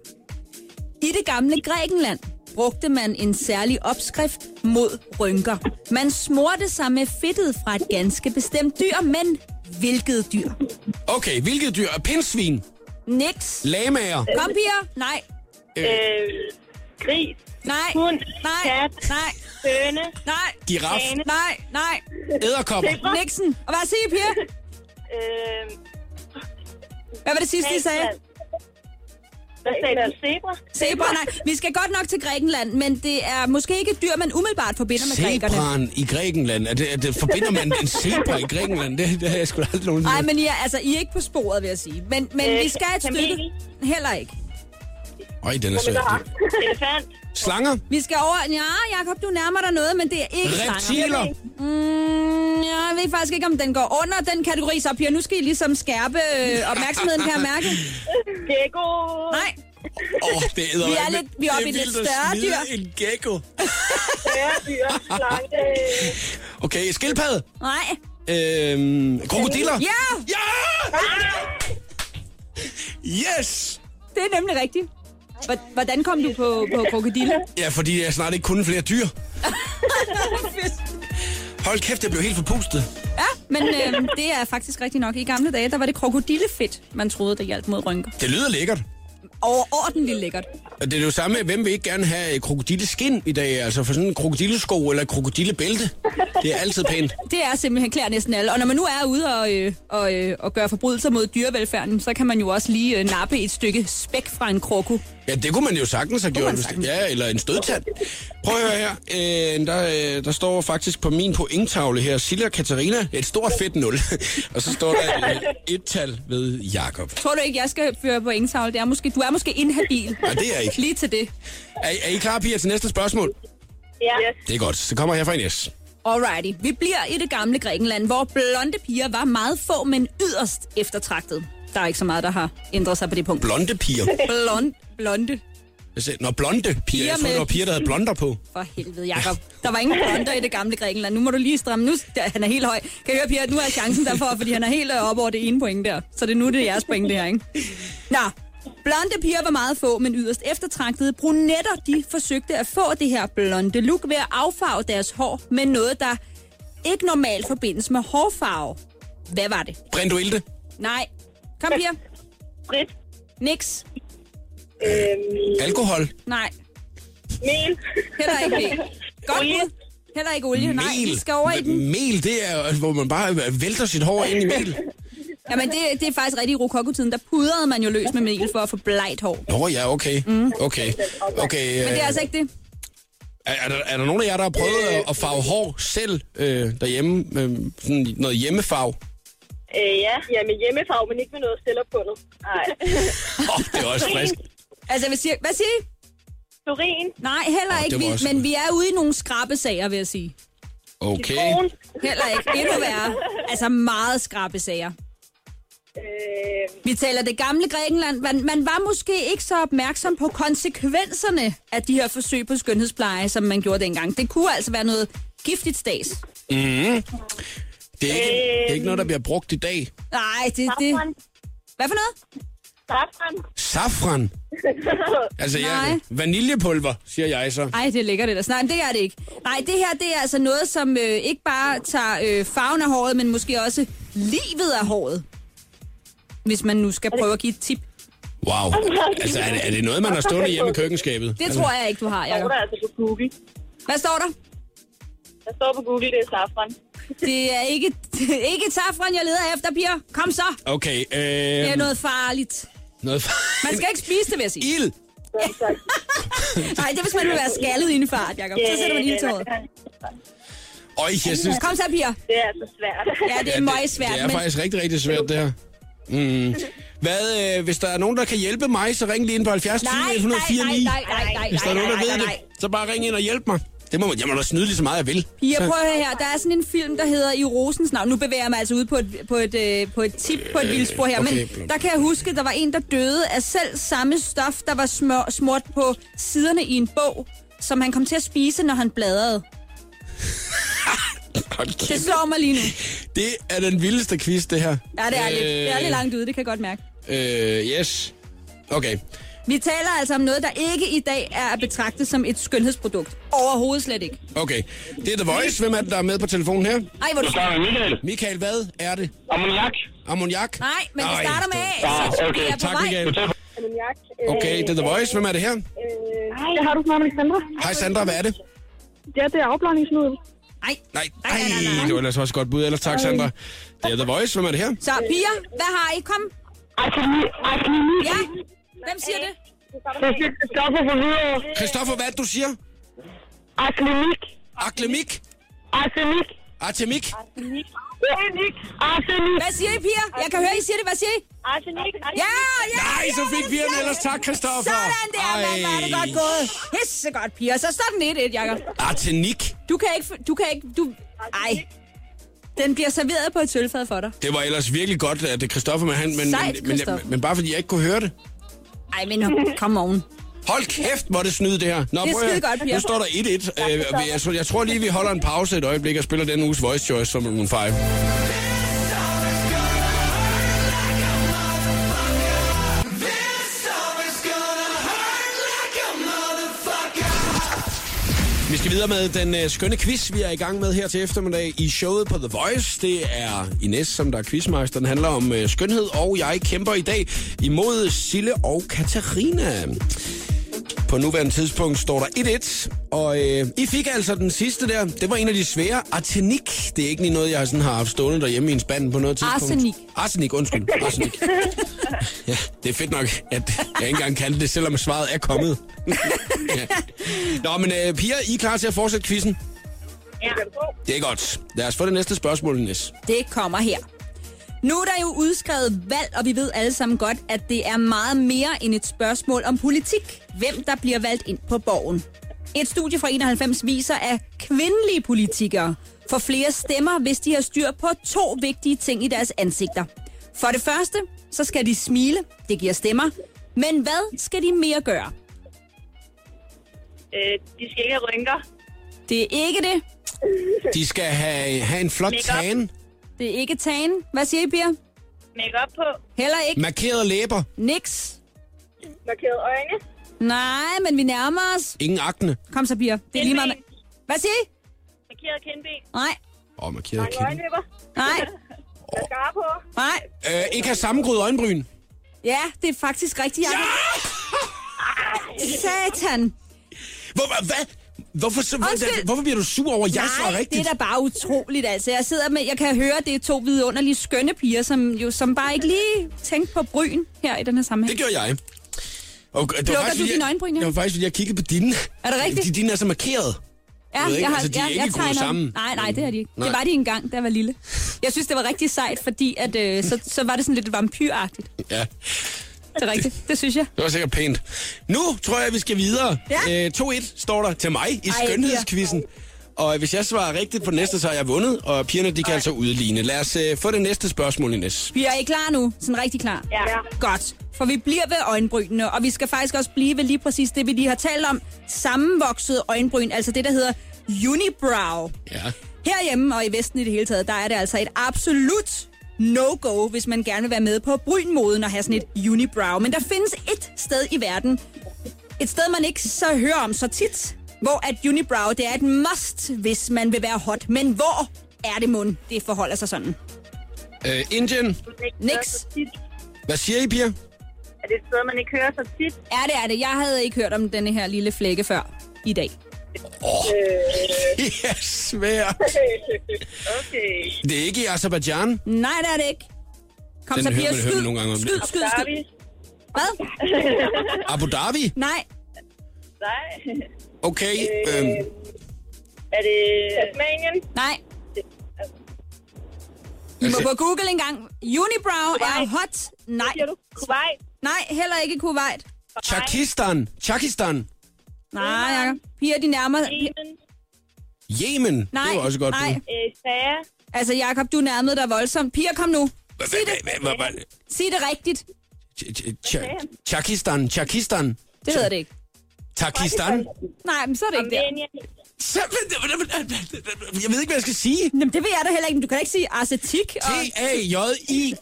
I det gamle Grækenland brugte man en særlig opskrift mod rynker. Man smurte sig med fedtet fra et ganske bestemt dyr, men hvilket dyr?
Okay, hvilket dyr? Pindsvin?
Niks.
Lamager?
Kom, piger. Nej.
Øh, gris.
Nej.
Hund.
Nej.
Kat.
Nej.
Høne.
Nej.
Giraf?
Hane.
Nej. Nej.
Æderkopper?
Nixon. Og hvad siger I, piger?
Øh,
Hvad var det sidste, I sagde?
hvad sagde du? Zebra?
Zebra, nej. Vi skal godt nok til Grækenland, men det er måske ikke et dyr, man umiddelbart forbinder med grækerne.
Zebraen i Grækenland. Er det, er det, forbinder man en zebra i Grækenland? Det, det har jeg sgu aldrig nogen
Nej, men I er, altså, I er ikke på sporet, vil jeg sige. Men, men
Øh,
vi skal et stykke. Heller ikke.
Øj, den er svær.
Elefant.
Slanger?
Vi skal over... Ja, Jacob, du nærmer dig noget, men det er ikke slanger.
Reptiler?
Mm, jeg ved faktisk ikke, om den går under den kategori, så Pia, nu skal I ligesom skærpe øh, opmærksomheden, kan jeg mærke.
Gecko.
Nej,
Åh, oh, det er
Vi er lidt- vi er oppe i lidt større dyr.
en gecko.
Dyr. Slange.
Okay, skildpadde?
nej.
Øhm, krokodiller?
Ja,
Ja! Yes!
det er nemlig rigtigt. Hvor- Hvordan kom du på, på krokodille?
Ja, fordi jeg snart ikke kunne flere dyr. Hold kæft, jeg blev helt forpustet.
Ja, men øh, det er faktisk rigtigt nok. I gamle dage, der var det krokodillefedt, man troede, der hjalp mod rynker.
Det lyder lækkert.
Overordentligt lækkert.
Det er jo samme med, hvem vil ikke gerne have krokodilleskin i dag? Altså for sådan en krokodillesko eller krokodillebælte. Det er altid pænt.
Det er simpelthen klær næsten alle. Og når man nu er ude og, øh, og, øh, og gøre forbrydelser mod dyrevelfærden, så kan man jo også lige øh, nappe et stykke spæk fra en kroko.
Ja, det kunne man jo sagtens have gjort. Det, ja, eller en stødtand. Prøv at høre her. Øh, der, øh, der står faktisk på min pointtavle her, Silja Katarina, et stort fedt nul. og så står der øh, et tal ved Jakob.
Tror du ikke, jeg skal føre på engtavle? Det er måske, du er måske inhabil.
Nej, det er jeg ikke.
Lige til det.
Er, er I klar, piger, til næste spørgsmål?
Ja.
Det er godt. Så kommer her fra Ines.
Alrighty. Vi bliver i det gamle Grækenland, hvor blonde piger var meget få, men yderst eftertragtet. Der er ikke så meget, der har ændret sig på det punkt.
Blonde piger.
Blond, blonde.
Når blonde piger,
Piger
jeg tror,
med-
det var piger, der havde blonder på.
For helvede, Jacob. Der var ingen blonder i det gamle Grækenland. Nu må du lige stramme. Nu, der, han er helt høj. Kan jeg høre, Pia, at nu er chancen derfor, fordi han er helt øh, oppe over det ene point der. Så det er nu, det er jeres point, det her, ikke? Nå, blonde piger var meget få, men yderst eftertragtede. Brunetter, de forsøgte at få det her blonde look ved at affarve deres hår med noget, der ikke normalt forbindes med hårfarve. Hvad var det?
Brinduilte.
Nej. Kom, Pia.
Brit.
Niks.
Øhm,
Alkohol.
Nej.
mel.
Heller ikke det. Godt bud. Heller ikke olie. Nej,
Mel.
vi skal over i den.
Mel, det er, hvor man bare vælter sit hår ind i mel.
Jamen, det, det er faktisk rigtig i rokokotiden. Der pudrede man jo løs med mel for at få blegt hår.
Nå ja, okay.
Mm.
Okay. okay
Men det er
øh,
altså ikke det.
er, er, der, er der nogen af jer, der har prøvet at, at farve hår selv øh, derhjemme? Med sådan noget hjemmefarve?
Øh, ja. ja, med hjemmefarve, men ikke med noget cellerpundet. Nej.
Oh, det er også frisk.
Altså, hvad siger, hvad siger I?
Florin.
Nej, heller
Åh,
ikke. Vi,
også-
men vi er ude i nogle skrabe sager, vil jeg sige.
Okay.
Heller ikke. Endnu værre. Altså meget skrabe sager.
Øh,
Vi taler det gamle Grækenland. Man, man var måske ikke så opmærksom på konsekvenserne af de her forsøg på skønhedspleje, som man gjorde dengang. Det kunne altså være noget giftigt stas.
Mm. Det, er ikke, det er ikke noget, der bliver brugt i dag.
Nej, det... det... Hvad for noget?
Safran.
Safran. Altså, ja,
Nej.
vaniljepulver, siger jeg så.
Nej, det ligger det der. Nej, men det er det ikke. Nej, det her det er altså noget, som øh, ikke bare tager øh, farven af håret, men måske også livet af håret. Hvis man nu skal prøve at give et tip.
Wow. Altså, er det, er det noget, man har stående hjemme i køkkenskabet?
Det
altså,
tror jeg ikke, du har,
Står
Jacob.
der altså på Google.
Hvad står der?
Der står på Google, det er safran.
Det er ikke, ikke safran, jeg leder efter, piger. Kom så.
Okay, øh...
Det er noget farligt.
noget
Man skal ikke spise det, vil jeg sige.
Ild.
Nej, det er, hvis man vil være skaldet i en fart, Jacob. Så sætter man ild til.
Øj, jeg synes...
Kom så, piger.
Det er altså svært.
Ja, det er meget svært.
Det er
men...
faktisk rigtig, rigtig svært, det her. Mm. Hvad, øh, hvis der er nogen, der kan hjælpe mig, så ring lige ind på 70 20
Nej,
104
nej,
9.
nej, nej, nej, nej,
Hvis der er nogen, der
nej,
ved
nej, nej.
det, så bare ring ind og hjælp mig. Det må, jeg må da snyde lige så meget, jeg vil.
Pia,
Så-
prøv at høre her. Der er sådan en film, der hedder I Rosens navn. Nu bevæger jeg mig altså ud på et, på et, øh, på et tip på et vildspor her.
okay,
Men der kan jeg huske, der var en, der døde af selv samme stof, der var smør, smurt på siderne i en bog, som han kom til at spise, når han bladrede.
Hold
Det slår mig lige nu.
Det er den vildeste quiz, det her.
Ja, det er lidt, det er lidt langt ude, det kan jeg godt mærke.
Øh, yes. Okay.
Vi taler altså om noget, der ikke i dag er at betragte som et skønhedsprodukt. Overhovedet slet ikke.
Okay. Det er The Voice. Hvem er det, der er med på telefonen her?
Ej, hvor du...
Michael.
Michael, hvad er det?
Ammoniak.
Ammoniak?
Nej, men det
Ej,
starter med A,
Ah, okay,
er
tak,
vej.
Michael.
Ammoniak.
Okay, det er The Voice. Hvem er det her?
Øh, det har du snart, Alexandra.
Hej Sandra, hvad er det?
Ja, det er afblandingsmiddel.
Nej.
Nej, nej, det var ellers også et godt bud. Ellers tak, Sandra. Det er The Voice. Hvem er det her?
Så, piger, hvad har I? Kom. Ja, hvem siger det?
Christoffer for videre.
Christoffer, hvad er det, du siger?
Arsenik.
Aklemik?
Arsenik.
Artemik?
Arsenik. Arsenik.
Hvad siger I, piger? Jeg kan høre, I siger det. Hvad siger I?
Arsenik.
Ja, ja,
Nej, så fik pigerne ellers tak, Christoffer.
Sådan der, mand. Er det godt gået. Pisse godt, piger. Så står den 1-1, Jacob.
Artenik?
Du kan ikke... Du kan ikke... Du... Ej. Den bliver serveret på et sølvfad for dig.
Det var ellers virkelig godt, at det er Christoffer, men, han, men,
Sejt,
men, men, men, bare fordi jeg ikke kunne høre det.
Ej, men come on.
Hold kæft, hvor det snyde det her. Nå,
Det er skide godt, Pia.
Nu står der 1-1. Øh, jeg, tror- jeg tror lige, vi holder en pause et øjeblik og spiller den uges Voice Choice som Maroon 5. Vi skal videre med den øh, skønne quiz, vi er i gang med her til eftermiddag i showet på The Voice. Det er Ines, som der er quizmeister. Den handler om øh, skønhed, og jeg kæmper i dag imod Sille og Katarina. På nuværende tidspunkt står der 1-1, og øh, I fik altså den sidste der. Det var en af de svære. Arsenik. Det er ikke lige noget, jeg sådan har haft stående derhjemme i en spand på noget tidspunkt.
Arsenik.
Arsenik, undskyld. Arsenik. Ja, det er fedt nok, at jeg ikke engang kan det, selvom svaret er kommet. ja. Nå, men øh, piger, I er klar til at fortsætte quizzen?
Ja.
Det er godt. Lad os få det næste spørgsmål, Ines.
Det kommer her. Nu er der jo udskrevet valg, og vi ved alle sammen godt, at det er meget mere end et spørgsmål om politik. Hvem der bliver valgt ind på borgen. Et studie fra 91 viser, at kvindelige politikere får flere stemmer, hvis de har styr på to vigtige ting i deres ansigter. For det første, så skal de smile. Det giver stemmer. Men hvad skal de mere gøre?
Øh, de skal ikke have rynker.
Det er ikke det.
De skal have, have en flot tan,
Det er ikke tagen. Hvad siger I, Pia?
Make-up på.
Heller ikke.
markerede læber,
Nix.
Markeret øjne.
Nej, men vi nærmer os.
ingen akne.
Kom så, Pia. Det er lige meget.
Kindben.
Hvad siger I?
Markeret kindben.
Nej.
Og markerede
Mange
kinde.
øjenvipper.
Nej.
Mascara på.
Nej.
Øh, ikke have sammengroet øjenbryn.
Ja, det er faktisk rigtigt, Jacob. Satan.
Hvor, hvad? Hvorfor, så,
Undskyld.
hvorfor bliver du sur over, at jeg
Nej,
rigtigt?
det er da bare utroligt, altså. Jeg sidder med, jeg kan høre, det er to vidunderlige skønne piger, som jo som bare ikke lige tænkte på bryn her i den her sammenhæng.
Det gjorde jeg. Og, det
Lukker
faktisk,
du dine
jeg-
øjenbryn, ja?
Det var faktisk, fordi jeg kiggede på dine.
Er det rigtigt?
De, dine er så markeret.
Ja,
ved ikke,
jeg har,
altså, de er
jeg,
ikke
jeg tegner-
sammen.
Nej, nej, det er de ikke.
Nej.
Det var de engang, da jeg var lille. Jeg synes, det var rigtig sejt, fordi at, øh, så, så var det sådan lidt vampyragtigt.
Ja,
Det er rigtigt, det synes jeg.
det var sikkert pænt. Nu tror jeg, vi skal videre.
Ja.
Øh, 2-1 står der til mig i
Ej,
skønhedskvisten. Og hvis jeg svarer rigtigt på den næste, så har jeg vundet, og pigerne de kan altså udligne. Lad os øh, få det næste spørgsmål, Ines.
Vi er I klar nu? Sådan rigtig klar?
Ja.
Godt. For vi bliver ved øjenbrynene, og vi skal faktisk også blive ved lige præcis det, vi lige har talt om. Sammenvoksede øjenbryn, altså det, der hedder unibrow.
Ja.
Herhjemme og i Vesten i det hele taget, der er det altså et absolut no-go, hvis man gerne vil være med på brynmoden og have sådan et unibrow. Men der findes et sted i verden, et sted, man ikke så hører om så tit, hvor at unibrow, det er et must, hvis man vil være hot. Men hvor er det mund, det forholder sig sådan?
Øh, Indien.
Nix.
Hvad siger I, piger?
Er det et sted, man ikke hører så tit?
Ja, det er det. Jeg havde ikke hørt om denne her lille flække før i dag.
Det er svært.
Okay.
Det er ikke i Azerbaijan.
Nej, det er det ikke. Kom
Den
så,
hører
skyd,
nogle gange om
skyd, skyd,
er
skyd. Hvad?
Abu Dhabi?
Nej,
Nej.
Okay. Øhm,
Er det... Tasmanien?
nej. I må på Google en gang. Unibrow er
Kuwait.
hot. Nej?
Kuwait?
nej, heller ikke Kuwait.
Tjakistan. Tjakistan.
Nej, Jacob. Pia, de nærmer...
Yemen?
Yemen.
Nej,
det var også godt
nej.
bud.
Øh, Sager?
Altså, Jacob, du nærmede dig voldsomt. Pia, kom nu. Sig det. Sig rigtigt.
Tjakistan. Tjakistan.
Det hedder det ikke.
Takistan.
Nej, men så er det ikke der.
Jeg ved ikke, hvad jeg skal sige.
Jamen, det ved jeg da heller ikke. men Du kan da ikke sige arsetik. Og...
T-A-J-I-K-S-T-A-N.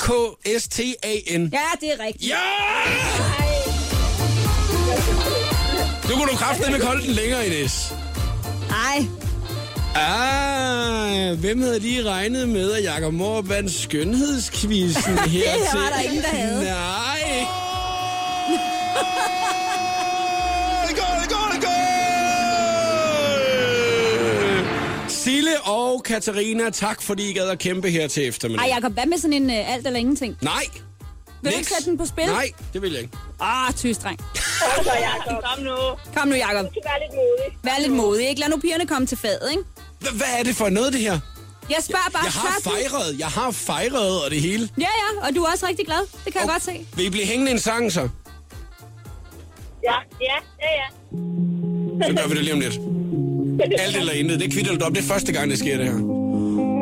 Ja, det er rigtigt.
Ja! Nu kunne du kraftedeme kolde den længere, Ines.
Nej,
Ah, hvem havde lige regnet med, at Jakob Morup vandt skønhedskvisten her
Det
til?
var der ingen, der havde.
Nej. Sille og Katarina, tak fordi I gad at kæmpe her til eftermiddag.
Ej, Jacob, hvad med sådan en uh, alt eller ingenting?
Nej.
Vil du ikke sætte den på spil?
Nej, det vil jeg ikke.
Ah, tystreng.
Så, Jacob. Kom nu.
Kom nu, Jacob.
Du skal være lidt modig.
Vær lidt modig, ikke? Lad nu pigerne komme til fadet, ikke?
H- Hvad er det for noget, det her?
Jeg spørger bare,
Jeg har fejret, jeg har fejret og det hele.
Ja, ja, og du er også rigtig glad. Det kan jeg godt se.
Vil I blive hængende en sang, så?
Ja, ja, ja, ja.
Så gør vi det lige om lidt. Alt eller intet. Det er kvitt eller dom. Det er første gang, det sker, det her.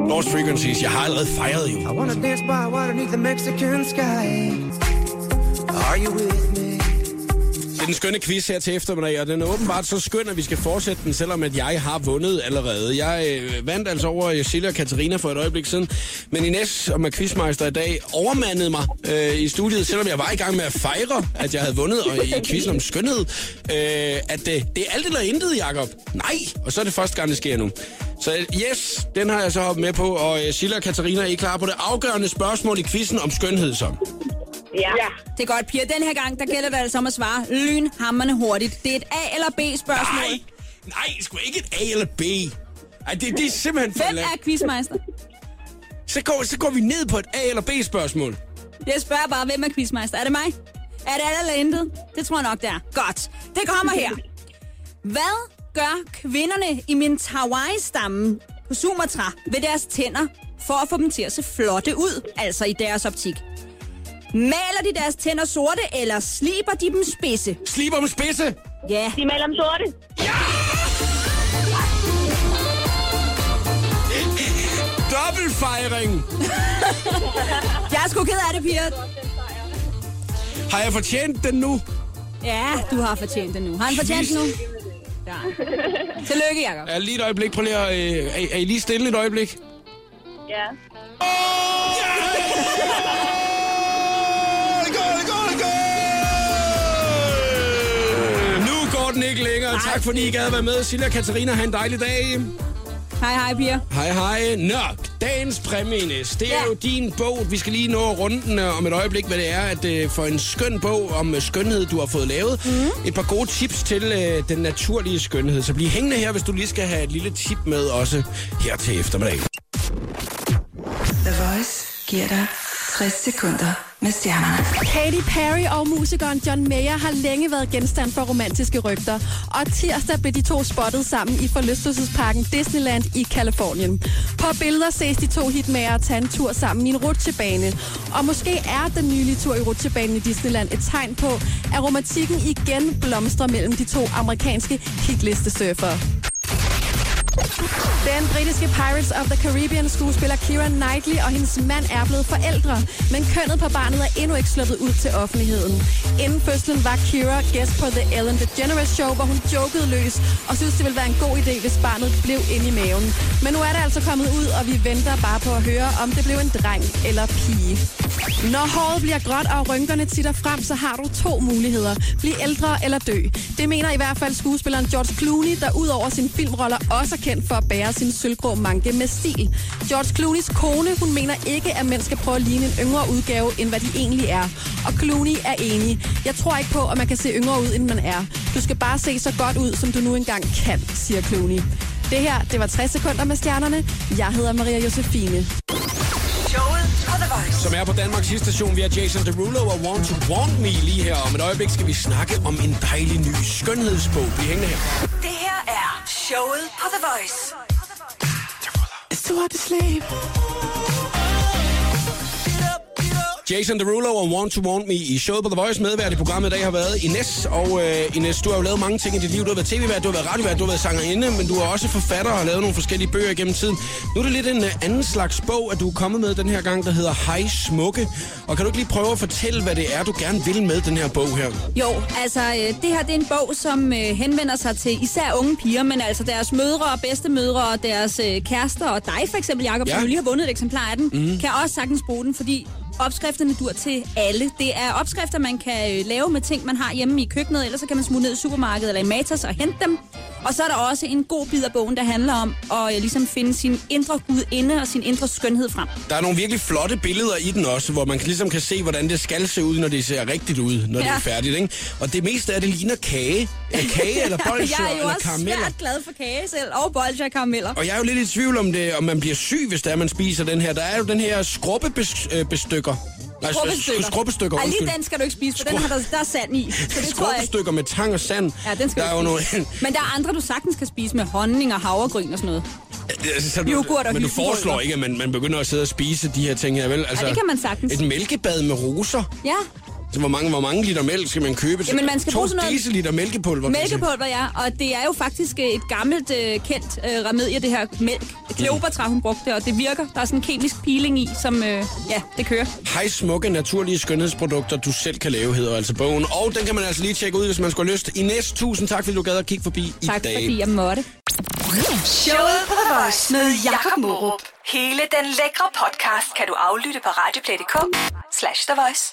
Lost Frequencies. Jeg har allerede fejret, jo.
I wanna dance by water beneath the Mexican sky. Are you with me?
Det er den skønne quiz her til eftermiddag, og den er åbenbart så skøn, at vi skal fortsætte den, selvom at jeg har vundet allerede. Jeg øh, vandt altså over Silja og Katarina for et øjeblik siden, men Ines, som er quizmeister i dag, overmandede mig øh, i studiet, selvom jeg var i gang med at fejre, at jeg havde vundet og i quizzen om skønhed, øh, at øh, det er alt eller intet, Jacob. Nej, og så er det første gang, det sker nu. Så yes, den har jeg så hoppet med på, og øh, Silja og Katarina er I klar på det afgørende spørgsmål i quizzen om skønhed så?
Ja. ja. Det er godt, piger. Den her gang, der gælder det altså om at svare lynhammerne hurtigt. Det er et A- eller B-spørgsmål.
Nej, nej, sgu ikke et A eller B. Ej, det, det er simpelthen for
Hvem er quizmeister?
Så går, så går vi ned på et A- eller B-spørgsmål.
Jeg spørger bare, hvem er quizmeister? Er det mig? Er det alt eller intet? Det tror jeg nok, det er. Godt. Det kommer her. Hvad gør kvinderne i min Tawai-stamme på Sumatra ved deres tænder for at få dem til at se flotte ud, altså i deres optik? Maler de deres tænder sorte, eller sliber de dem spidse?
Sliber dem spidse?
Ja.
De maler dem sorte.
Dobbeltfejring.
Jeg er sgu ked af det, piger.
Har jeg fortjent den nu?
Ja, du har fortjent det nu. Har han fortjent det nu? Ja. Tillykke, Jacob.
Ja, lige et øjeblik. Prøv lige at, øh, er, er I lige stille et øjeblik?
Ja.
Nu går den ikke længere. Tak fordi I gad være med. Silja og Katarina, have en dejlig dag.
Hej, hej, piger.
Hej, hej. Nå, dagens præmie, Ines, det er
Ja.
jo din bog. Vi skal lige nå at runde den øh, om et øjeblik, hvad det er, at øh, for en skøn bog om øh, skønhed, du har fået lavet. Mm. Et par gode tips til øh, den naturlige skønhed. Så bliv hængende her, hvis du lige skal have et lille tip med også her til eftermiddag.
The Voice giver dig 60 sekunder med stjernerne.
Katy Perry og musikeren John Mayer har længe været genstand for romantiske rygter, og tirsdag blev de to spottet sammen i forlystelsesparken Disneyland i Kalifornien. På billeder ses de to hitmager tage en tur sammen i en rutsjebane, og måske er den nylige tur i rutsjebanen i Disneyland et tegn på, at romantikken igen blomstrer mellem de to amerikanske hitlistesurfere. Den britiske Pirates of the Caribbean skuespiller Kira Knightley og hendes mand er blevet forældre, men kønnet på barnet er endnu ikke sluppet ud til offentligheden. Inden fødslen var Kira gæst på The Ellen DeGeneres Show, hvor hun jokede løs og synes, det ville være en god idé, hvis barnet blev inde i maven. Men nu er det altså kommet ud, og vi venter bare på at høre, om det blev en dreng eller pige. Når håret bliver gråt og rynkerne titter frem, så har du to muligheder. Bliv ældre eller dø. Det mener i hvert fald skuespilleren George Clooney, der ud over sine filmroller også kendt for at bære sin sølvgrå manke med stil. George Clooneys kone, hun mener ikke, at mænd skal prøve at ligne en yngre udgave, end hvad de egentlig er. Og Clooney er enig. Jeg tror ikke på, at man kan se yngre ud, end man er. Du skal bare se så godt ud, som du nu engang kan, siger Clooney. Det her, det var 60 sekunder med stjernerne. Jeg hedder Maria Josefine.
Showet.
Som er på Danmarks sidste station, vi har Jason Derulo og Want to Want Me lige her. Om et øjeblik skal vi snakke om en dejlig ny skønhedsbog. Bliv hængende her.
Det her er showet på The Voice.
It's too hard to sleep.
Jason Derulo og Want to Want Me i showet på The Voice. Medvært i programmet i dag har været Ines. Og øh, Ines, du har jo lavet mange ting i dit liv. Du har været tv-vært, du har været radiovært, du har været sangerinde, men du er også forfatter og har lavet nogle forskellige bøger igennem tiden. Nu er det lidt en øh, anden slags bog, at du er kommet med den her gang, der hedder Hej Smukke. Og kan du ikke lige prøve at fortælle, hvad det er, du gerne vil med den her bog her?
Jo, altså øh, det her det er en bog, som øh, henvender sig til især unge piger, men altså deres mødre og bedstemødre og deres øh, kærester og dig for eksempel, Jacob,
Ja.
som jo lige har vundet et eksemplar af den, mm. kan også sagtens bruge den, fordi opskrifterne dur til alle. Det er opskrifter, man kan øh, lave med ting, man har hjemme i køkkenet, eller så kan man smutte ned i supermarkedet eller i Matas og hente dem. Og så er der også en god bid af bogen, der handler om at øh, ligesom finde sin indre gudinde og sin indre skønhed frem.
Der er nogle virkelig flotte billeder i den også, hvor man ligesom kan se, hvordan det skal se ud, når det ser rigtigt ud, når ja. det er færdigt. Ikke? Og det meste af det ligner kage. Er kage eller bolsjer
Jeg er jo
eller
også
karameller.
svært glad for kage selv, og bolsjer og karameller.
Og jeg er jo lidt i tvivl om det, om man bliver syg, hvis det er, man spiser den her. Der er jo den her skrubbebestykker. Nej,
Skrubbestykker.
skrubbestykker,
Ej, lige den skal du ikke spise, for den har der, der er sand i. Så det tror jeg.
Skrubbestykker med tang og sand.
Ja, den skal
der
du
er
spise. Men der er andre, du sagtens kan spise med honning og havregryn og sådan noget.
Altså, så du-
og
Men du foreslår ikke, at man, man begynder at sidde og spise de her ting her, vel? Altså,
det kan man sagtens.
Et mælkebad med roser.
Ja,
Så hvor mange, hvor mange liter mælk skal man købe?
Jamen, man skal
to
bruge sådan noget-
deciliter mælkepulver.
Mælkepulver, ja. Og det er jo faktisk øh, et gammelt, øh, kendt øh, remedie, det her mælk. Kleopatra, hun brugte det, og det virker. Der er sådan en kemisk peeling i, som, øh, ja, det kører.
Hej smukke naturlige skønhedsprodukter, du selv kan lave, hedder altså bogen. Og den kan man altså lige tjekke ud, hvis man skulle have lyst. I næste tusind tak, fordi du gad at kigge forbi i
Tak
dag.
fordi jeg måtte.
Showet på The Voice med Jakob Morup. Hele den lækre podcast kan du aflytte på radioplay.dk slash The Voice.